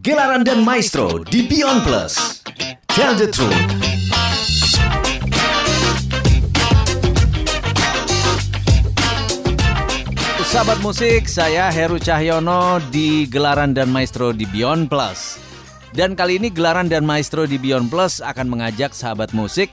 Gelaran dan Maestro di Beyond Plus. Tell the truth. Sahabat musik, saya Heru Cahyono di Gelaran dan Maestro di Beyond Plus. Dan kali ini Gelaran dan Maestro di Beyond Plus akan mengajak sahabat musik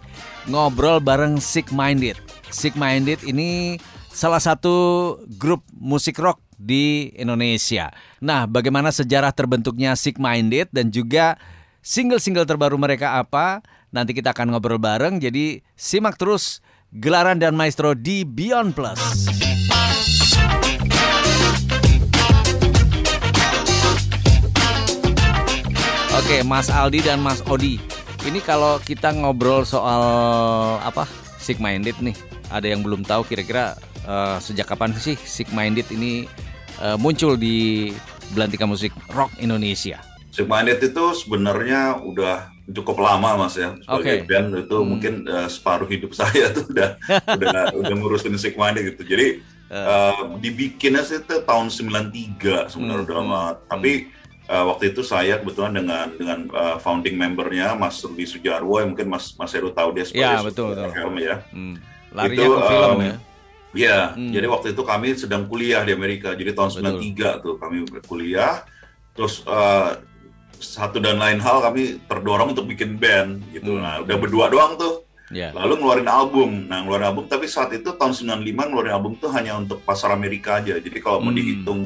ngobrol bareng Sick Minded. Sick Minded ini salah satu grup musik rock di Indonesia. Nah, bagaimana sejarah terbentuknya Sick Minded dan juga single-single terbaru mereka apa? Nanti kita akan ngobrol bareng. Jadi simak terus Gelaran dan Maestro di Beyond Plus. Oke, Mas Aldi dan Mas Odi. Ini kalau kita ngobrol soal apa? Sick Minded nih. Ada yang belum tahu kira-kira uh, sejak kapan sih Sick Minded ini uh, muncul di Belantika Musik Rock Indonesia? Sick Minded itu sebenarnya udah cukup lama mas ya sebagai okay. band itu hmm. mungkin uh, separuh hidup saya tuh udah udah udah ngurusin Sick Minded gitu. Jadi uh. Uh, dibikinnya sih itu tahun 93 sebenarnya hmm. udah lama. Hmm. Tapi uh, waktu itu saya kebetulan dengan dengan uh, founding membernya Mas Rudi Sujarwo yang mungkin Mas Mas Heru tahu dia sebagai ya, betul, betul. film ya. Hmm. Larinya itu, ke film um, ya. Ya, hmm. jadi waktu itu kami sedang kuliah di Amerika. Jadi tahun Betul. 93 tuh kami kuliah. Terus uh, satu dan lain hal kami terdorong untuk bikin band gitu. Hmm. Nah, udah berdua doang tuh. Yeah. Lalu ngeluarin album. Nah, ngeluarin album tapi saat itu tahun 95 ngeluarin album tuh hanya untuk pasar Amerika aja. Jadi kalau hmm. mau dihitung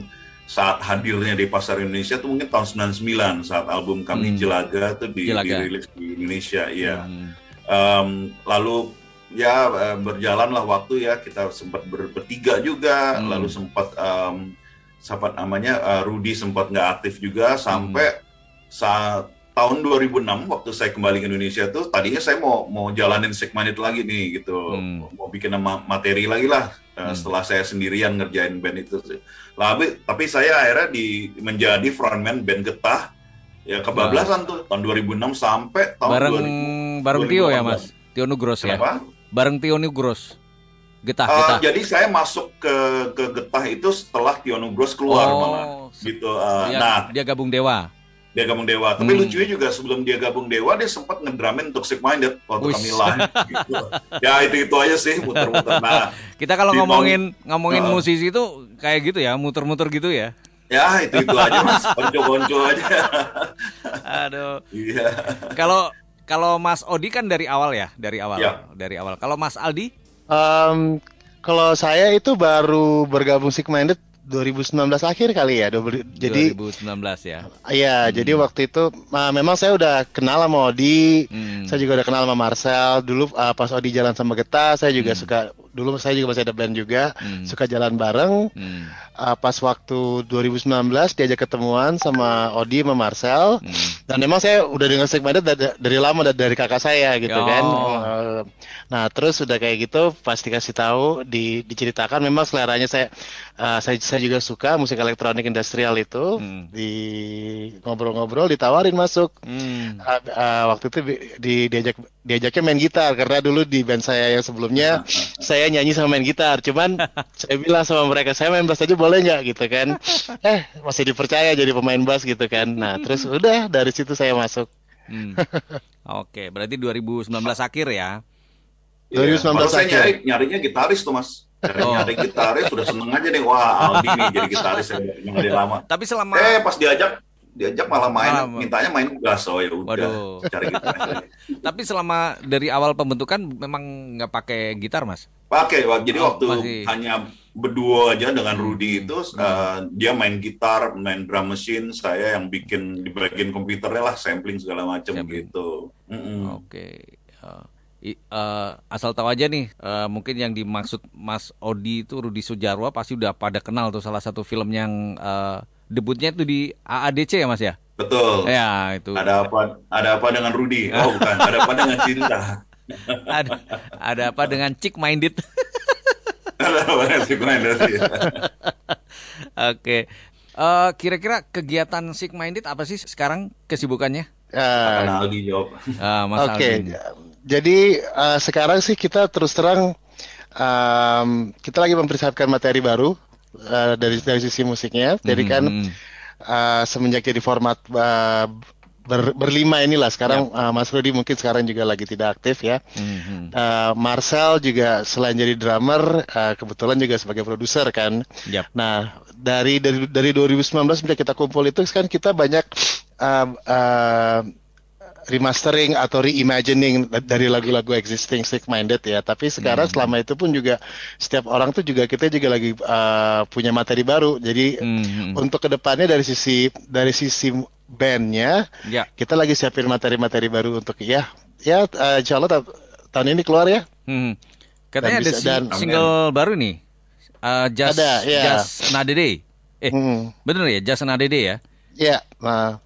saat hadirnya di pasar Indonesia itu mungkin tahun 99 saat album kami hmm. Jelaga itu di, dirilis di Indonesia ya. Hmm. Um, lalu ya eh, berjalanlah waktu ya. Kita sempat ber, bertiga juga. Hmm. lalu sempat um, sempat namanya uh, Rudy sempat nggak aktif juga sampai hmm. saat tahun 2006 waktu saya kembali ke Indonesia tuh tadinya saya mau mau jalanin segmen itu lagi nih gitu. Hmm. mau bikin materi lagi lah uh, setelah saya sendirian ngerjain band itu Lalu tapi saya akhirnya di menjadi frontman band Getah ya kebablasan nah. tuh tahun 2006 sampai tahun bareng 2000, bareng Tio ya Mas? Tio Nugros ya bareng Tio Nugros Getah, uh, getah. Jadi saya masuk ke ke Getah itu setelah Tio Nugros keluar oh, malah gitu. Uh, dia, nah dia gabung Dewa dia gabung Dewa. Tapi hmm. lucunya juga sebelum dia gabung Dewa dia sempat ngedramin Toxic Minded waktu Uish. kami live. gitu. Ya itu itu aja sih muter-muter. Nah kita kalau ngomongin ngomongin uh, musisi itu kayak gitu ya muter-muter gitu ya. Ya itu itu aja mas, konco-konco aja. Aduh. Iya. Kalau kalau Mas Odi kan dari awal ya, dari awal, ya. dari awal. Kalau Mas Aldi? Um, kalau saya itu baru bergabung Sigminded 2019 akhir kali ya. Jadi 2019 ya. Iya, hmm. jadi waktu itu uh, memang saya udah kenal sama Odi. Hmm. Saya juga udah kenal sama Marcel. Dulu uh, pas Odi jalan sama Geta, saya juga hmm. suka dulu saya juga masih ada band juga, hmm. suka jalan bareng. Hmm. Uh, pas waktu 2019 diajak ketemuan sama Odi sama Marcel. Hmm. Dan memang saya udah dengar segmented dari, dari lama dari kakak saya gitu oh. kan. Uh, nah, terus udah kayak gitu pasti kasih tahu di diceritakan memang seleranya saya uh, saya, saya juga suka musik elektronik industrial itu hmm. di ngobrol-ngobrol ditawarin masuk hmm. uh, uh, waktu itu di, diajak diajaknya main gitar karena dulu di band saya yang sebelumnya saya nyanyi sama main gitar cuman saya bilang sama mereka saya main bass aja boleh nggak gitu kan eh masih dipercaya jadi pemain bass gitu kan nah terus udah dari situ saya masuk hmm. oke berarti 2019 akhir ya 2019 yeah. akhir. saya nyari nyarinya gitaris tuh mas Oh. Nyari gitaris sudah seneng aja nih wah Aldi nih jadi gitaris yang dari lama. Tapi selama eh pas diajak diajak malah main malah, mintanya main gas oh ya udah cari gitar. Tapi selama dari awal pembentukan memang nggak pakai gitar mas? Pakai, jadi oh, waktu masih... hanya berdua aja dengan hmm. Rudy itu hmm. uh, dia main gitar, main drum machine, saya yang bikin di bagian komputernya lah sampling segala macam gitu. Mm -hmm. Oke. Okay. Uh uh, asal tahu aja nih, uh, mungkin yang dimaksud Mas Odi itu Rudi Sujarwo pasti udah pada kenal tuh salah satu film yang uh, debutnya itu di AADC ya Mas ya? Betul. Ya itu. Ada apa? Ada apa dengan Rudi? Oh bukan. Ada apa dengan cinta? ada, ada apa dengan Chick Minded? Ya. Oke. Uh, kira-kira kegiatan Sick Minded apa sih sekarang kesibukannya? Uh, Aldi jawab. Uh, Oke. Okay jadi uh, sekarang sih kita terus terang um, kita lagi mempersiapkan materi baru uh, dari dari sisi musiknya. Jadi kan uh, semenjak jadi format uh, ber, berlima inilah sekarang yep. uh, Mas Rudi mungkin sekarang juga lagi tidak aktif ya. Mm-hmm. Uh, Marcel juga selain jadi drummer uh, kebetulan juga sebagai produser kan. Yep. Nah dari dari dari 2019 sejak kita kumpul itu kan kita banyak uh, uh, remastering atau reimagining dari lagu-lagu existing Sick Minded ya. Tapi sekarang mm-hmm. selama itu pun juga setiap orang tuh juga kita juga lagi uh, punya materi baru. Jadi mm-hmm. untuk ke depannya dari sisi dari sisi bandnya. Ya. Kita lagi siapin materi-materi baru untuk ya ya uh, insya Allah tahun ini keluar ya. Hmm. Katanya dan ada bisa, dan, single baru nih. Uh, just, ada, ya. Just Nadede. Eh, hmm. bener ya? Just Nadede ya? Iya. Nah.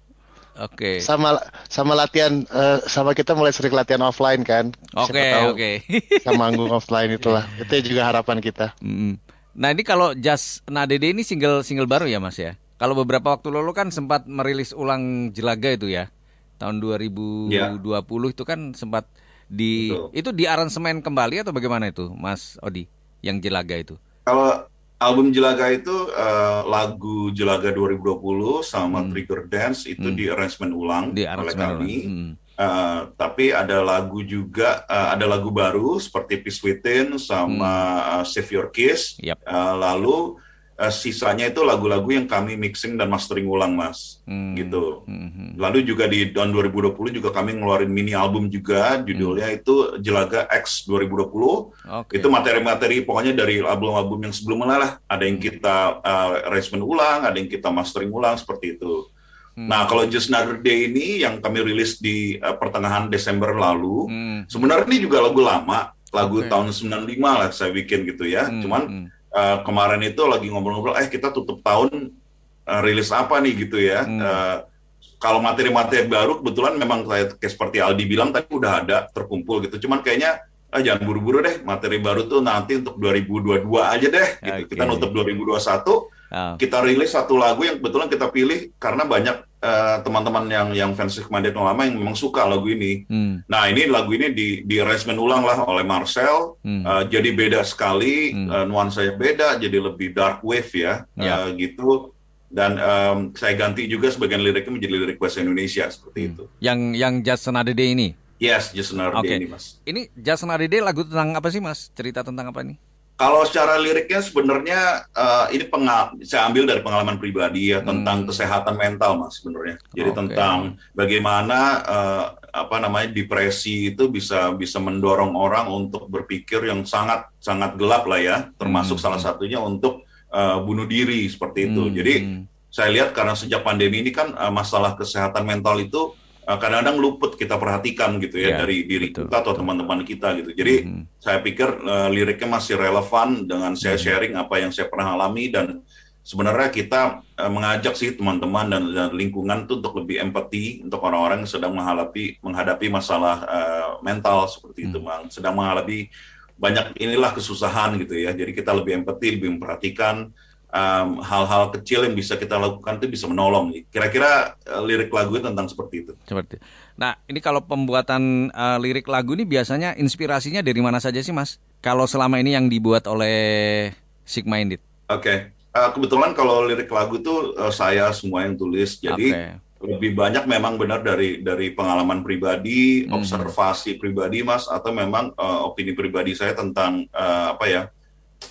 Oke. Okay. Sama sama latihan uh, sama kita mulai sering latihan offline kan. Oke, okay, oke. Okay. sama manggung offline itulah. Itu juga harapan kita. Hmm. Nah, ini kalau Just Nadede ini single single baru ya, Mas ya? Kalau beberapa waktu lalu kan sempat merilis ulang Jelaga itu ya. Tahun 2020 ya. itu kan sempat di Betul. itu di aransemen kembali atau bagaimana itu, Mas Odi, yang Jelaga itu? Kalau album Jelaga itu uh, lagu Jelaga 2020 sama hmm. Trigger Dance itu hmm. di aransemen ulang di oleh kami. Hmm. Uh, tapi ada lagu juga uh, ada lagu baru seperti Peace Within sama hmm. uh, Save Your Kiss. Yep. Uh, lalu uh, sisanya itu lagu-lagu yang kami mixing dan mastering ulang mas hmm. gitu hmm. lalu juga di tahun 2020 juga kami ngeluarin mini album juga judulnya hmm. itu Jelaga X 2020 okay. itu materi-materi pokoknya dari album-album yang sebelumnya lah ada yang kita uh, arrangement ulang ada yang kita mastering ulang seperti itu Hmm. Nah, kalau Just Another Day ini yang kami rilis di uh, pertengahan Desember lalu, hmm. sebenarnya ini juga lagu lama, lagu okay. tahun 95 lah saya bikin gitu ya. Hmm. Cuman hmm uh, kemarin itu lagi ngobrol-ngobrol, eh kita tutup tahun uh, rilis apa nih gitu ya. Hmm. Uh, kalau materi-materi baru kebetulan memang kayak, kayak seperti Aldi bilang tadi udah ada terkumpul gitu. Cuman kayaknya ah, jangan buru-buru deh materi baru tuh nanti untuk 2022 aja deh. Gitu. Okay. Kita nutup 2021 Oh. Kita rilis satu lagu yang kebetulan kita pilih karena banyak uh, teman-teman yang yang fans Mandate lama yang memang suka lagu ini. Hmm. Nah ini lagu ini di di arrangement ulang lah oleh Marcel. Hmm. Uh, jadi beda sekali, hmm. uh, nuansanya beda, jadi lebih dark wave ya, yeah. uh, gitu. Dan um, saya ganti juga sebagian liriknya menjadi lirik bahasa Indonesia seperti hmm. itu. Yang yang Just Another Day ini? Yes, Just Another okay. Day ini mas. Ini Just Another Day lagu tentang apa sih mas? Cerita tentang apa nih? Kalau secara liriknya sebenarnya uh, ini pengal saya ambil dari pengalaman pribadi ya hmm. tentang kesehatan mental mas sebenarnya. Jadi okay. tentang bagaimana uh, apa namanya depresi itu bisa bisa mendorong orang untuk berpikir yang sangat sangat gelap lah ya, termasuk hmm. salah satunya untuk uh, bunuh diri seperti itu. Hmm. Jadi saya lihat karena sejak pandemi ini kan uh, masalah kesehatan mental itu kadang-kadang luput kita perhatikan gitu ya, ya dari diri betul, kita atau teman-teman kita gitu. Jadi hmm. saya pikir uh, liriknya masih relevan dengan saya hmm. sharing apa yang saya pernah alami dan sebenarnya kita uh, mengajak sih teman-teman dan, dan lingkungan tuh untuk lebih empati untuk orang-orang yang sedang menghadapi menghadapi masalah uh, mental seperti hmm. itu, bang. Sedang menghadapi banyak inilah kesusahan gitu ya. Jadi kita lebih empati, lebih memperhatikan hal-hal um, kecil yang bisa kita lakukan itu bisa menolong. Kira-kira uh, lirik lagu tentang seperti itu. Seperti. Nah, ini kalau pembuatan uh, lirik lagu ini biasanya inspirasinya dari mana saja sih, Mas? Kalau selama ini yang dibuat oleh Sick Minded. Oke. Okay. Uh, kebetulan kalau lirik lagu itu uh, saya semua yang tulis. Jadi okay. lebih banyak memang benar dari dari pengalaman pribadi, hmm. observasi pribadi, Mas, atau memang uh, opini pribadi saya tentang uh, apa ya?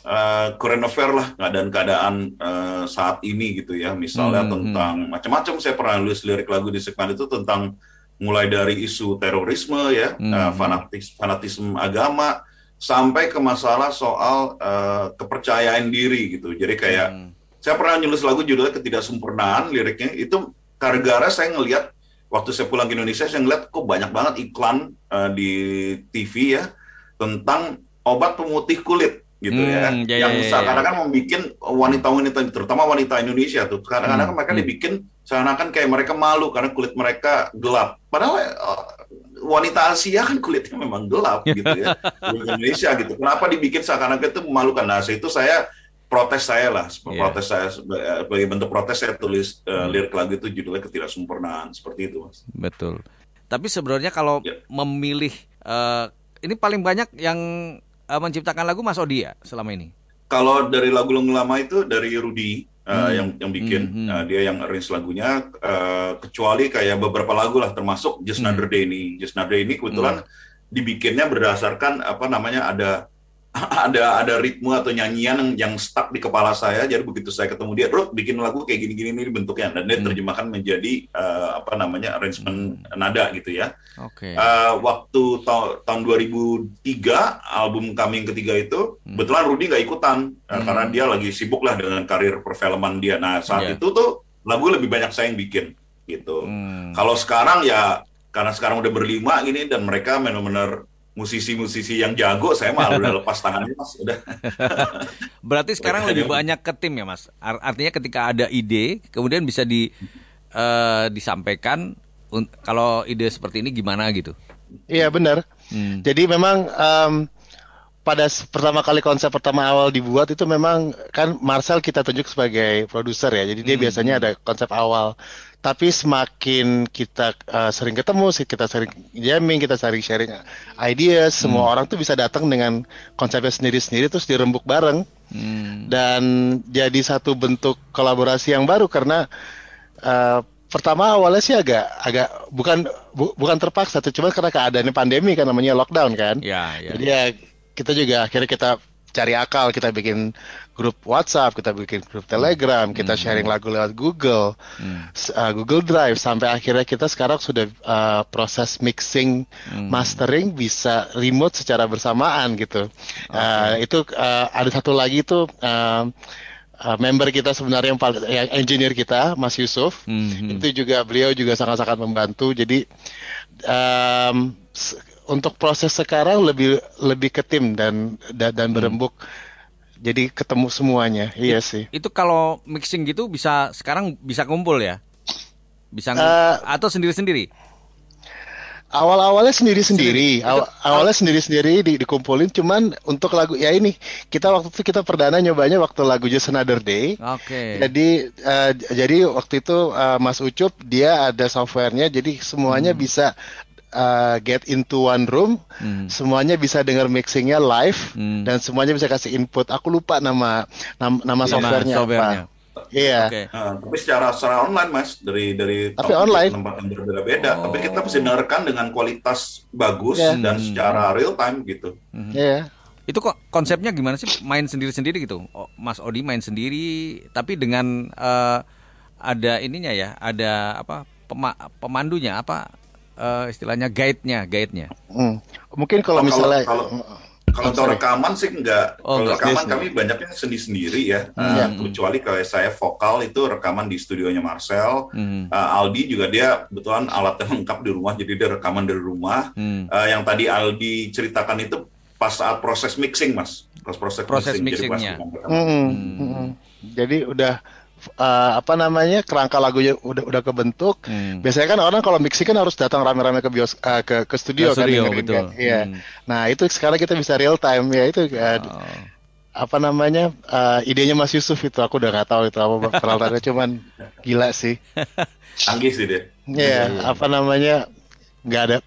Uh, current affair lah keadaan-keadaan uh, saat ini gitu ya misalnya hmm, tentang hmm. macam-macam saya pernah nulis lirik lagu di segmen itu tentang mulai dari isu terorisme ya hmm. uh, fanatis fanatisme agama sampai ke masalah soal uh, kepercayaan diri gitu jadi kayak hmm. saya pernah nulis lagu judulnya ketidaksempurnaan liriknya itu gara-gara saya ngelihat waktu saya pulang ke Indonesia saya ngeliat kok banyak banget iklan uh, di TV ya tentang obat pemutih kulit gitu ya. hmm, ya, yang ya, ya, seakan-akan ya. membuat wanita-wanita terutama wanita Indonesia tuh kadang-kadang hmm, mereka hmm. dibikin seakan-akan kayak mereka malu karena kulit mereka gelap padahal uh, wanita Asia kan kulitnya memang gelap gitu ya Indonesia gitu kenapa dibikin seakan-akan itu memalukan nah itu saya protes saya lah yeah. protes saya sebagai bentuk protes saya tulis uh, lirik lagu itu judulnya ketidaksempurnaan seperti itu mas betul tapi sebenarnya kalau yeah. memilih uh, ini paling banyak yang uh, menciptakan lagu Mas Odi ya selama ini? Kalau dari lagu-lagu lama itu dari Rudi, uh, uh, yang yang bikin hmm. uh, dia yang arrange lagunya uh, kecuali kayak beberapa lagu lah termasuk Just Another Day ini Just Another Day ini kebetulan hmm. dibikinnya berdasarkan apa namanya ada ada ada ritme atau nyanyian yang, yang stuck di kepala saya jadi begitu saya ketemu dia bro bikin lagu kayak gini-gini ini bentuknya dan dia hmm. terjemahkan menjadi uh, apa namanya arrangement hmm. nada gitu ya. Oke. Okay. Uh, waktu ta tahun 2003 album kami yang ketiga itu hmm. kebetulan Rudy nggak ikutan uh, hmm. karena dia lagi sibuk lah dengan karir perfilman dia. Nah saat yeah. itu tuh lagu lebih banyak saya yang bikin gitu. Hmm. Kalau sekarang ya karena sekarang udah berlima gini dan mereka benar-benar musisi-musisi yang jago saya malah udah lepas tangannya mas. Udah. Berarti sekarang lebih banyak ke tim ya mas? Artinya ketika ada ide kemudian bisa di uh, disampaikan kalau ide seperti ini gimana gitu? Iya benar. Hmm. jadi memang um, pada pertama kali konsep pertama awal dibuat itu memang kan Marcel kita tunjuk sebagai produser ya jadi dia hmm. biasanya ada konsep awal tapi semakin kita uh, sering ketemu, kita sering jamming, kita sering sharing ideas, hmm. semua orang tuh bisa datang dengan konsepnya sendiri-sendiri terus dirembuk bareng hmm. dan jadi satu bentuk kolaborasi yang baru karena uh, pertama awalnya sih agak agak bukan bu, bukan terpaksa, cuma karena keadaannya pandemi kan namanya lockdown kan. Ya, ya. Jadi ya kita juga akhirnya kita cari akal, kita bikin grup WhatsApp, kita bikin grup Telegram, kita hmm. sharing lagu lewat Google, hmm. uh, Google Drive, sampai akhirnya kita sekarang sudah uh, proses mixing, hmm. mastering bisa remote secara bersamaan gitu. Okay. Uh, itu uh, ada satu lagi itu uh, uh, member kita sebenarnya yang paling yang engineer kita Mas Yusuf mm-hmm. itu juga beliau juga sangat-sangat membantu jadi um, untuk proses sekarang lebih lebih ke tim dan dan, dan berembuk. Hmm jadi ketemu semuanya. Iya sih. itu kalau mixing gitu bisa sekarang bisa kumpul ya? Bisa uh, atau sendiri sendiri awal-awalnya sendiri-sendiri, awal awalnya sendiri-sendiri di, dikumpulin, cuman untuk lagu ya ini kita waktu itu kita perdana nyobanya waktu lagu Just Another Day. Oke. Okay. Jadi uh, jadi waktu itu uh, Mas Ucup dia ada softwarenya, jadi semuanya hmm. bisa uh, get into one room, hmm. semuanya bisa dengar mixingnya live hmm. dan semuanya bisa kasih input. Aku lupa nama nama, nama iya, softwarenya, softwarenya apa. Iya. Okay. Uh, tapi secara secara online mas dari dari tapi online tempat yang berbeda-beda. Oh. Tapi kita bisa dengarkan dengan kualitas bagus yeah. dan secara real time gitu. Hmm. Iya. Yeah. Itu kok konsepnya gimana sih? Main sendiri-sendiri gitu? Oh, mas Odi main sendiri, tapi dengan uh, ada ininya ya, ada apa pema pemandunya apa uh, istilahnya guide-nya, guide-nya. Hmm. Mungkin kalau oh, misalnya kalau, kalau, kalau oh, rekaman sih enggak. Oh, kalau rekaman kami banyaknya sendiri-sendiri ya. Hmm. Uh, kecuali kalau saya vokal itu rekaman di studionya Marcel. Hmm. Uh, Aldi juga dia kebetulan alatnya lengkap di rumah, jadi dia rekaman dari rumah. Hmm. Uh, yang tadi Aldi ceritakan itu pas saat proses mixing, Mas. Pas proses, proses mixing, mixingnya. Jadi, hmm. Hmm. Hmm. jadi udah uh, apa namanya kerangka lagunya udah udah kebentuk. Hmm. Biasanya kan orang kalau mixing kan harus datang rame-rame ke bios uh, ke ke studio, ke studio kan, betul. Kan? Iya. Hmm. Nah itu sekarang kita bisa real time ya itu. Uh, oh. Apa namanya uh, idenya Mas Yusuf itu aku udah nggak tahu itu apa peralatannya cuman gila sih. Canggih sih dia. Iya, yeah, apa namanya nggak ada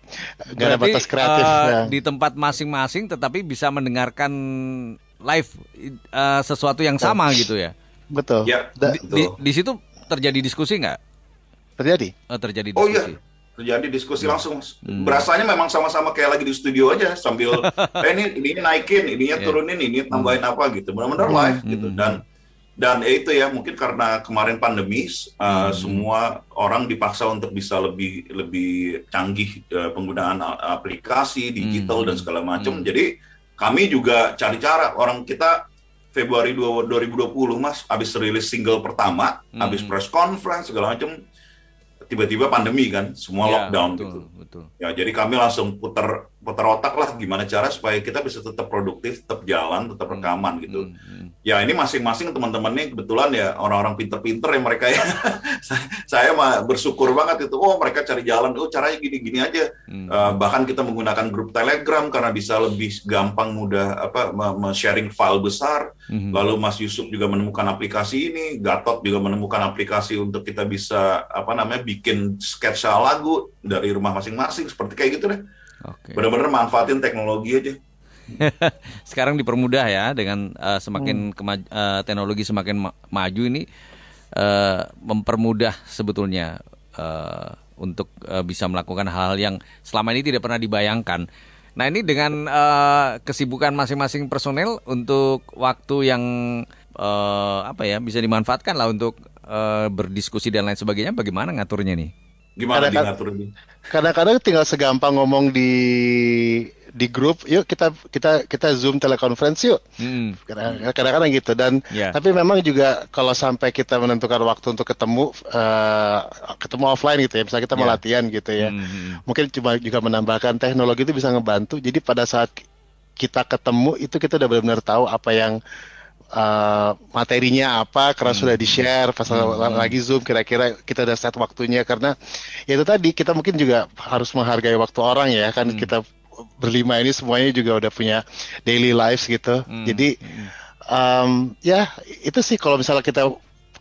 nggak ada batas kreatif uh, ya. di tempat masing-masing tetapi bisa mendengarkan live uh, sesuatu yang sama oh. gitu ya Betul. Ya, di, betul. Di, di situ terjadi diskusi nggak? Terjadi. Oh, terjadi diskusi. Oh iya, terjadi diskusi langsung. Hmm. Berasanya memang sama-sama kayak lagi di studio aja sambil eh ini ini, ini naikin, ininya yeah. turunin, ini tambahin hmm. apa gitu. Benar-benar hmm. live gitu dan dan ya itu ya mungkin karena kemarin pandemi uh, hmm. semua orang dipaksa untuk bisa lebih lebih canggih uh, penggunaan aplikasi digital hmm. dan segala macam. Hmm. Jadi kami juga cari cara orang kita Februari 2020 mas habis rilis single pertama hmm. habis press conference segala macam tiba-tiba pandemi kan semua ya, lockdown betul, gitu betul. ya jadi kami langsung putar putar otak lah gimana cara supaya kita bisa tetap produktif tetap jalan tetap hmm, rekaman gitu hmm, hmm. ya ini masing-masing teman-teman nih kebetulan ya orang-orang pinter-pinter ya mereka ya saya mah bersyukur banget itu oh mereka cari jalan oh caranya gini-gini aja hmm. uh, bahkan kita menggunakan grup telegram karena bisa lebih gampang mudah apa sharing file besar hmm. lalu Mas Yusuf juga menemukan aplikasi ini Gatot juga menemukan aplikasi untuk kita bisa apa namanya bikin sketsa lagu dari rumah masing-masing seperti kayak gitu deh Okay. Benar-benar manfaatin teknologi aja. Sekarang dipermudah ya dengan uh, semakin hmm. uh, teknologi semakin ma maju ini uh, mempermudah sebetulnya uh, untuk uh, bisa melakukan hal-hal yang selama ini tidak pernah dibayangkan. Nah ini dengan uh, kesibukan masing-masing personel untuk waktu yang uh, apa ya bisa dimanfaatkan lah untuk uh, berdiskusi dan lain sebagainya. Bagaimana ngaturnya nih? Gimana ini? Kadang-kadang tinggal segampang ngomong di di grup, yuk kita kita kita zoom telekonferensi yuk. Hmm. Kadang-kadang gitu dan yeah. tapi memang juga kalau sampai kita menentukan waktu untuk ketemu uh, ketemu offline gitu ya, misalnya kita yeah. mau latihan gitu ya. Hmm, hmm. Mungkin cuma juga menambahkan teknologi itu bisa ngebantu. Jadi pada saat kita ketemu itu kita udah benar-benar tahu apa yang uh, materinya apa karena hmm. sudah di share pas hmm. lagi zoom kira-kira kita udah set waktunya karena ya itu tadi kita mungkin juga harus menghargai waktu orang ya kan hmm. kita berlima ini semuanya juga udah punya daily lives gitu. Hmm. Jadi um, ya itu sih kalau misalnya kita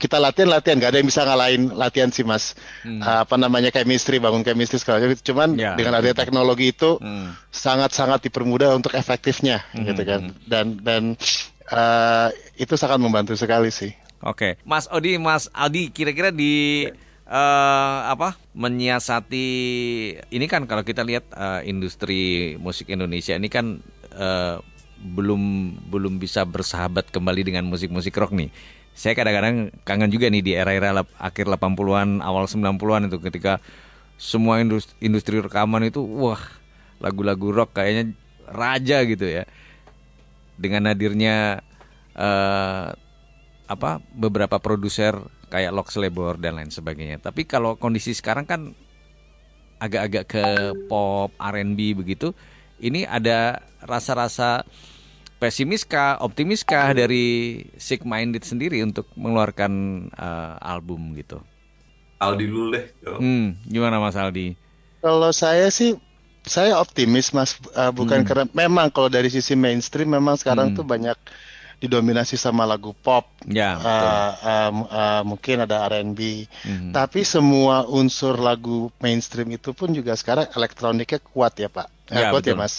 kita latihan latihan nggak ada yang bisa ngalahin latihan sih mas hmm. uh, apa namanya chemistry bangun chemistry segala cuman ya, dengan adanya teknologi itu hmm. sangat sangat dipermudah untuk efektifnya hmm. gitu kan hmm. dan dan uh, itu sangat membantu sekali sih oke okay. mas Odi mas Aldi kira-kira di uh, apa menyiasati ini kan kalau kita lihat uh, industri musik Indonesia ini kan uh, belum belum bisa bersahabat kembali dengan musik-musik rock nih. Saya kadang-kadang kangen juga nih di era-era akhir 80-an, awal 90-an itu ketika semua industri, industri rekaman itu wah, lagu-lagu rock kayaknya raja gitu ya. Dengan hadirnya uh, apa beberapa produser kayak Lox Labor dan lain sebagainya. Tapi kalau kondisi sekarang kan agak-agak ke pop R&B begitu, ini ada rasa-rasa pesimiskah, optimiskah dari Sick Minded sendiri untuk mengeluarkan uh, album gitu? Aldi dulu deh. Hmm, gimana Mas Aldi? Kalau saya sih saya optimis Mas, uh, bukan hmm. karena memang kalau dari sisi mainstream memang sekarang hmm. tuh banyak didominasi sama lagu pop, ya, uh, uh, uh, mungkin ada R&B, mm-hmm. tapi semua unsur lagu mainstream itu pun juga sekarang elektroniknya kuat ya Pak, ya, kuat ya, betul. ya Mas,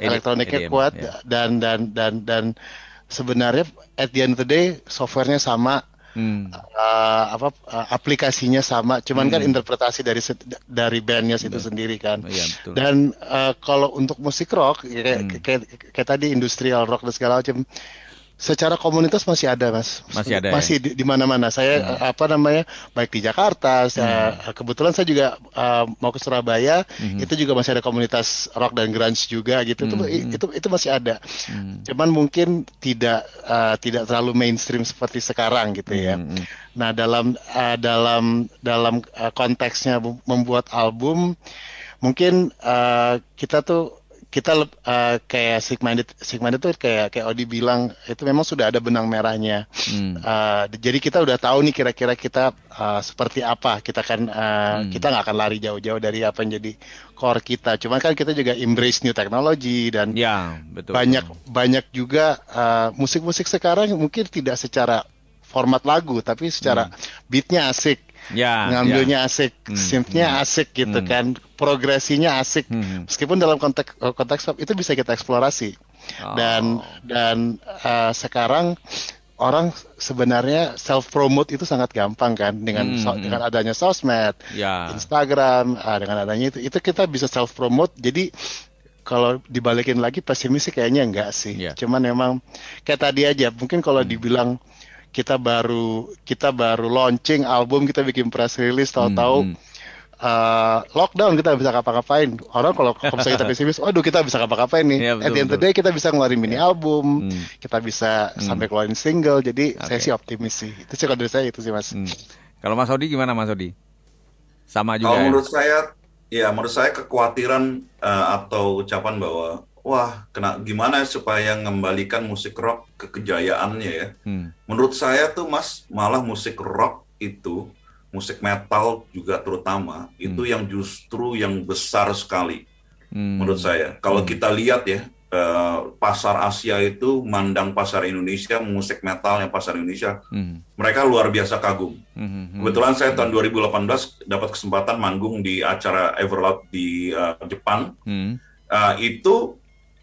elektroniknya EDM, kuat ya. dan dan dan dan sebenarnya at the end of the day softwarenya sama, hmm. uh, apa uh, aplikasinya sama, cuman kan hmm. kan interpretasi dari dari bandnya itu sendiri kan. Ya, betul. Dan uh, kalau untuk musik rock kayak, hmm. kayak, kayak tadi industrial rock dan segala macam secara komunitas masih ada mas masih ada masih ya? di, mana-mana saya hmm. apa namanya baik di Jakarta saya, hmm. kebetulan saya juga uh, mau ke Surabaya hmm. itu juga masih ada komunitas rock dan grunge juga gitu hmm. itu, itu itu masih ada hmm. cuman mungkin tidak uh, tidak terlalu mainstream seperti sekarang gitu ya hmm. nah dalam uh, dalam dalam uh, konteksnya membuat album mungkin uh, kita tuh kita uh, kayak Sigmunded Sigmunded tuh kayak kayak Odi bilang itu memang sudah ada benang merahnya. Hmm. Uh, jadi kita udah tahu nih kira-kira kita uh, seperti apa. Kita kan uh, hmm. kita nggak akan lari jauh-jauh dari apa yang jadi core kita. Cuman kan kita juga embrace new technology dan ya, betul, banyak banyak juga musik-musik uh, sekarang mungkin tidak secara format lagu tapi secara hmm. beatnya asik ya, ngambilnya ya. asik, hmm, synthnya hmm. asik gitu hmm. kan, progresinya asik. Hmm. Meskipun dalam konteks eh, konteks pop itu bisa kita eksplorasi. Oh. Dan dan uh, sekarang orang sebenarnya self promote itu sangat gampang kan dengan hmm. so, hmm. dengan adanya sosmed, ya. Instagram, uh, dengan adanya itu itu kita bisa self promote. Jadi kalau dibalikin lagi pesimis sih kayaknya enggak sih. Yeah. Cuman memang kayak tadi aja mungkin kalau hmm. dibilang kita baru kita baru launching album kita bikin press release tahu-tahu hmm, hmm. Uh, lockdown kita bisa ngapa-ngapain orang kalau misalnya kita pesimis waduh kita bisa ngapa-ngapain nih ya, betul, at the end of the day kita bisa ngeluarin mini album hmm. kita bisa hmm. sampai keluarin single jadi okay. saya sih optimis sih itu sih kalau dari saya itu sih mas hmm. kalau mas Odi gimana mas Odi sama juga kalau ya? menurut saya ya menurut saya kekhawatiran uh, atau ucapan bahwa wah kena gimana supaya mengembalikan musik rock ke kejayaannya ya. Hmm. Menurut saya tuh Mas malah musik rock itu musik metal juga terutama hmm. itu yang justru yang besar sekali hmm. menurut saya. Kalau hmm. kita lihat ya uh, pasar Asia itu mandang pasar Indonesia musik metal yang pasar Indonesia hmm. mereka luar biasa kagum. Hmm. hmm. Kebetulan saya tahun 2018 dapat kesempatan manggung di acara Everloud di uh, Jepang. Hmm. Uh, itu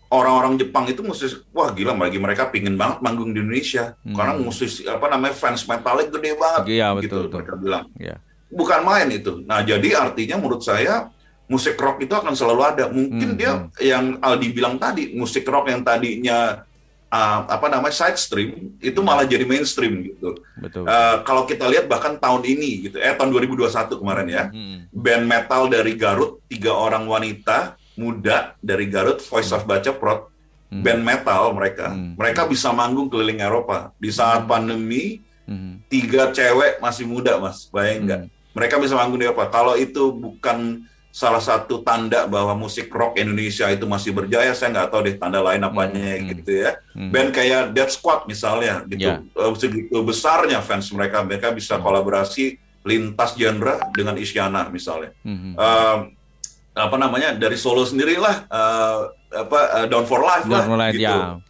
orang-orang Jepang itu musisi wah gila bagi mereka pingin banget manggung di Indonesia hmm. karena musisi apa namanya fans metalnya gede banget iya, betul, gitu betul. mereka bilang ya. bukan main itu nah jadi artinya menurut saya musik rock itu akan selalu ada mungkin hmm, dia hmm. yang Aldi bilang tadi musik rock yang tadinya uh, apa namanya side stream itu malah jadi mainstream gitu betul, Uh, kalau kita lihat bahkan tahun ini gitu eh tahun 2021 kemarin ya hmm. band metal dari Garut tiga orang wanita muda dari Garut, Voice of Baca Prot, hmm. band metal mereka. Hmm. Mereka bisa manggung keliling Eropa. Di saat hmm. pandemi, hmm. tiga cewek masih muda, Mas. Bayang nggak? Hmm. Mereka bisa manggung di Eropa. Kalau itu bukan salah satu tanda bahwa musik rock Indonesia itu masih berjaya, saya nggak tahu deh tanda lain apanya hmm. gitu ya. Hmm. Band kayak Dead Squad misalnya, gitu. Yeah. Ya. Segitu besarnya fans mereka, mereka bisa hmm. kolaborasi lintas genre dengan Isyana misalnya. Hmm. Uh, apa namanya dari Solo sendirilah uh, apa uh, Down for Life Down lah for life, gitu. Ya.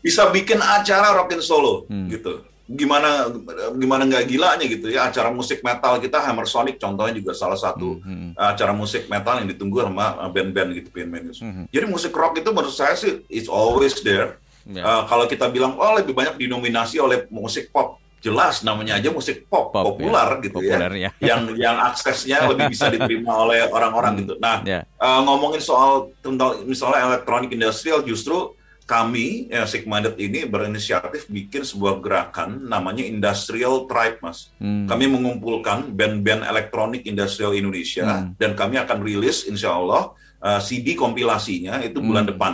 Bisa bikin acara Rockin Solo hmm. gitu. Gimana gimana nggak gilanya gitu ya acara musik metal kita Hammer Sonic contohnya juga salah satu hmm. hmm. acara musik metal yang ditunggu sama band-band gitu band-band gitu. Hmm. Jadi musik rock itu menurut saya sih it's always there. Yeah. Ya. Uh, kalau kita bilang oh lebih banyak dinominasi oleh musik pop, jelas namanya aja musik pop, pop populer ya. gitu ya. populer, ya. ya. yang yang aksesnya lebih bisa diterima oleh orang-orang hmm. gitu. Nah, ya. uh, ngomongin soal tentang misalnya elektronik industrial justru kami ya Sigmunded ini berinisiatif bikin sebuah gerakan namanya Industrial Tribe, Mas. Hmm. Kami mengumpulkan band-band elektronik industrial Indonesia hmm. dan kami akan rilis insya Allah uh, eh, CD kompilasinya itu bulan hmm. depan.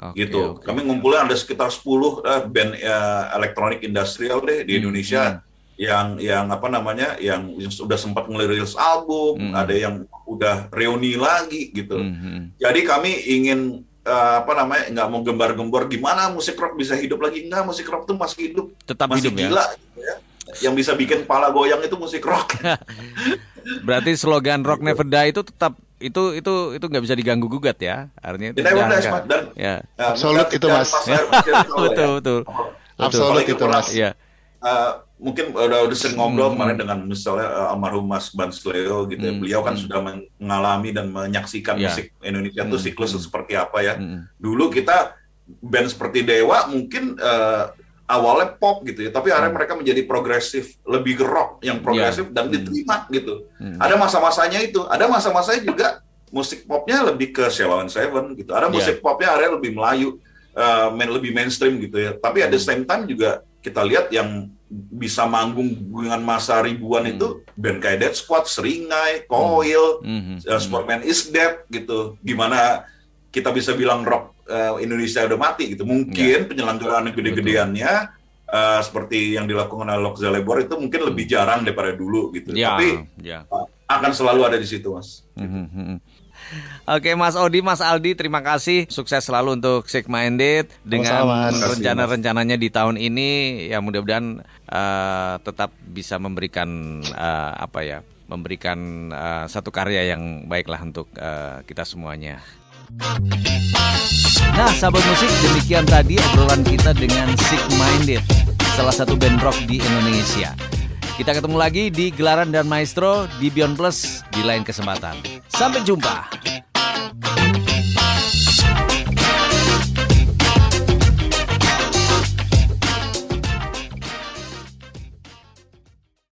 Okay, gitu. Okay. Kami ngumpulin ada sekitar 10 uh, eh, band uh, elektronik industrial deh di hmm, Indonesia hmm. yang yang apa namanya yang, yang sudah sempat ngerilis album, hmm. ada yang udah reuni lagi gitu. Hmm. hmm. Jadi kami ingin uh, apa namanya nggak mau gembar-gembor gimana musik rock bisa hidup lagi enggak musik rock tuh masih hidup tetap masih hidup ya? gila ya? Gitu ya yang bisa bikin pala goyang itu musik rock berarti slogan rock never die itu tetap itu itu itu nggak bisa diganggu gugat ya artinya itu dan, dan ya. absolut itu mas ya. betul betul absolut itu mas ya uh, mungkin udah udah sering ngobrol hmm. kemarin dengan misalnya uh, almarhum Mas Bans Leo gitu ya. Hmm. Beliau kan hmm. sudah mengalami dan menyaksikan yeah. musik Indonesia itu hmm. siklus hmm. seperti apa ya. Hmm. Dulu kita band seperti Dewa mungkin uh, awalnya pop gitu ya, tapi akhirnya mereka menjadi progresif, lebih rock yang progresif yeah. dan diterima hmm. gitu. Hmm. Ada masa-masanya itu, ada masa-masanya juga musik popnya lebih ke Sheila Seven gitu. Ada musik yeah. popnya akhirnya lebih Melayu, uh, main lebih mainstream gitu ya. Tapi at the same time juga kita lihat yang bisa manggung dengan masa ribuan hmm. itu band kayak Dead Squad, Seringai, Coil, hmm. uh, Sportman is Dead gitu. Gimana kita bisa bilang rock uh, Indonesia udah mati gitu. Mungkin ya. penyelenggaraan gede-gedeannya uh, seperti yang dilakukan oleh Lok Zalebor itu mungkin lebih hmm. jarang daripada dulu gitu. Ya, Tapi ya. akan selalu ada di situ, Mas. Gitu. Oke Mas Odi, Mas Aldi, terima kasih. Sukses selalu untuk Sick Minded dengan rencana-rencananya di tahun ini. Ya mudah-mudahan uh, tetap bisa memberikan uh, apa ya, memberikan uh, satu karya yang baiklah untuk uh, kita semuanya. Nah, sahabat musik, demikian tadi obrolan kita dengan Sick Minded, salah satu band rock di Indonesia. Kita ketemu lagi di Gelaran dan Maestro di Beyond Plus di lain kesempatan. Sampai jumpa.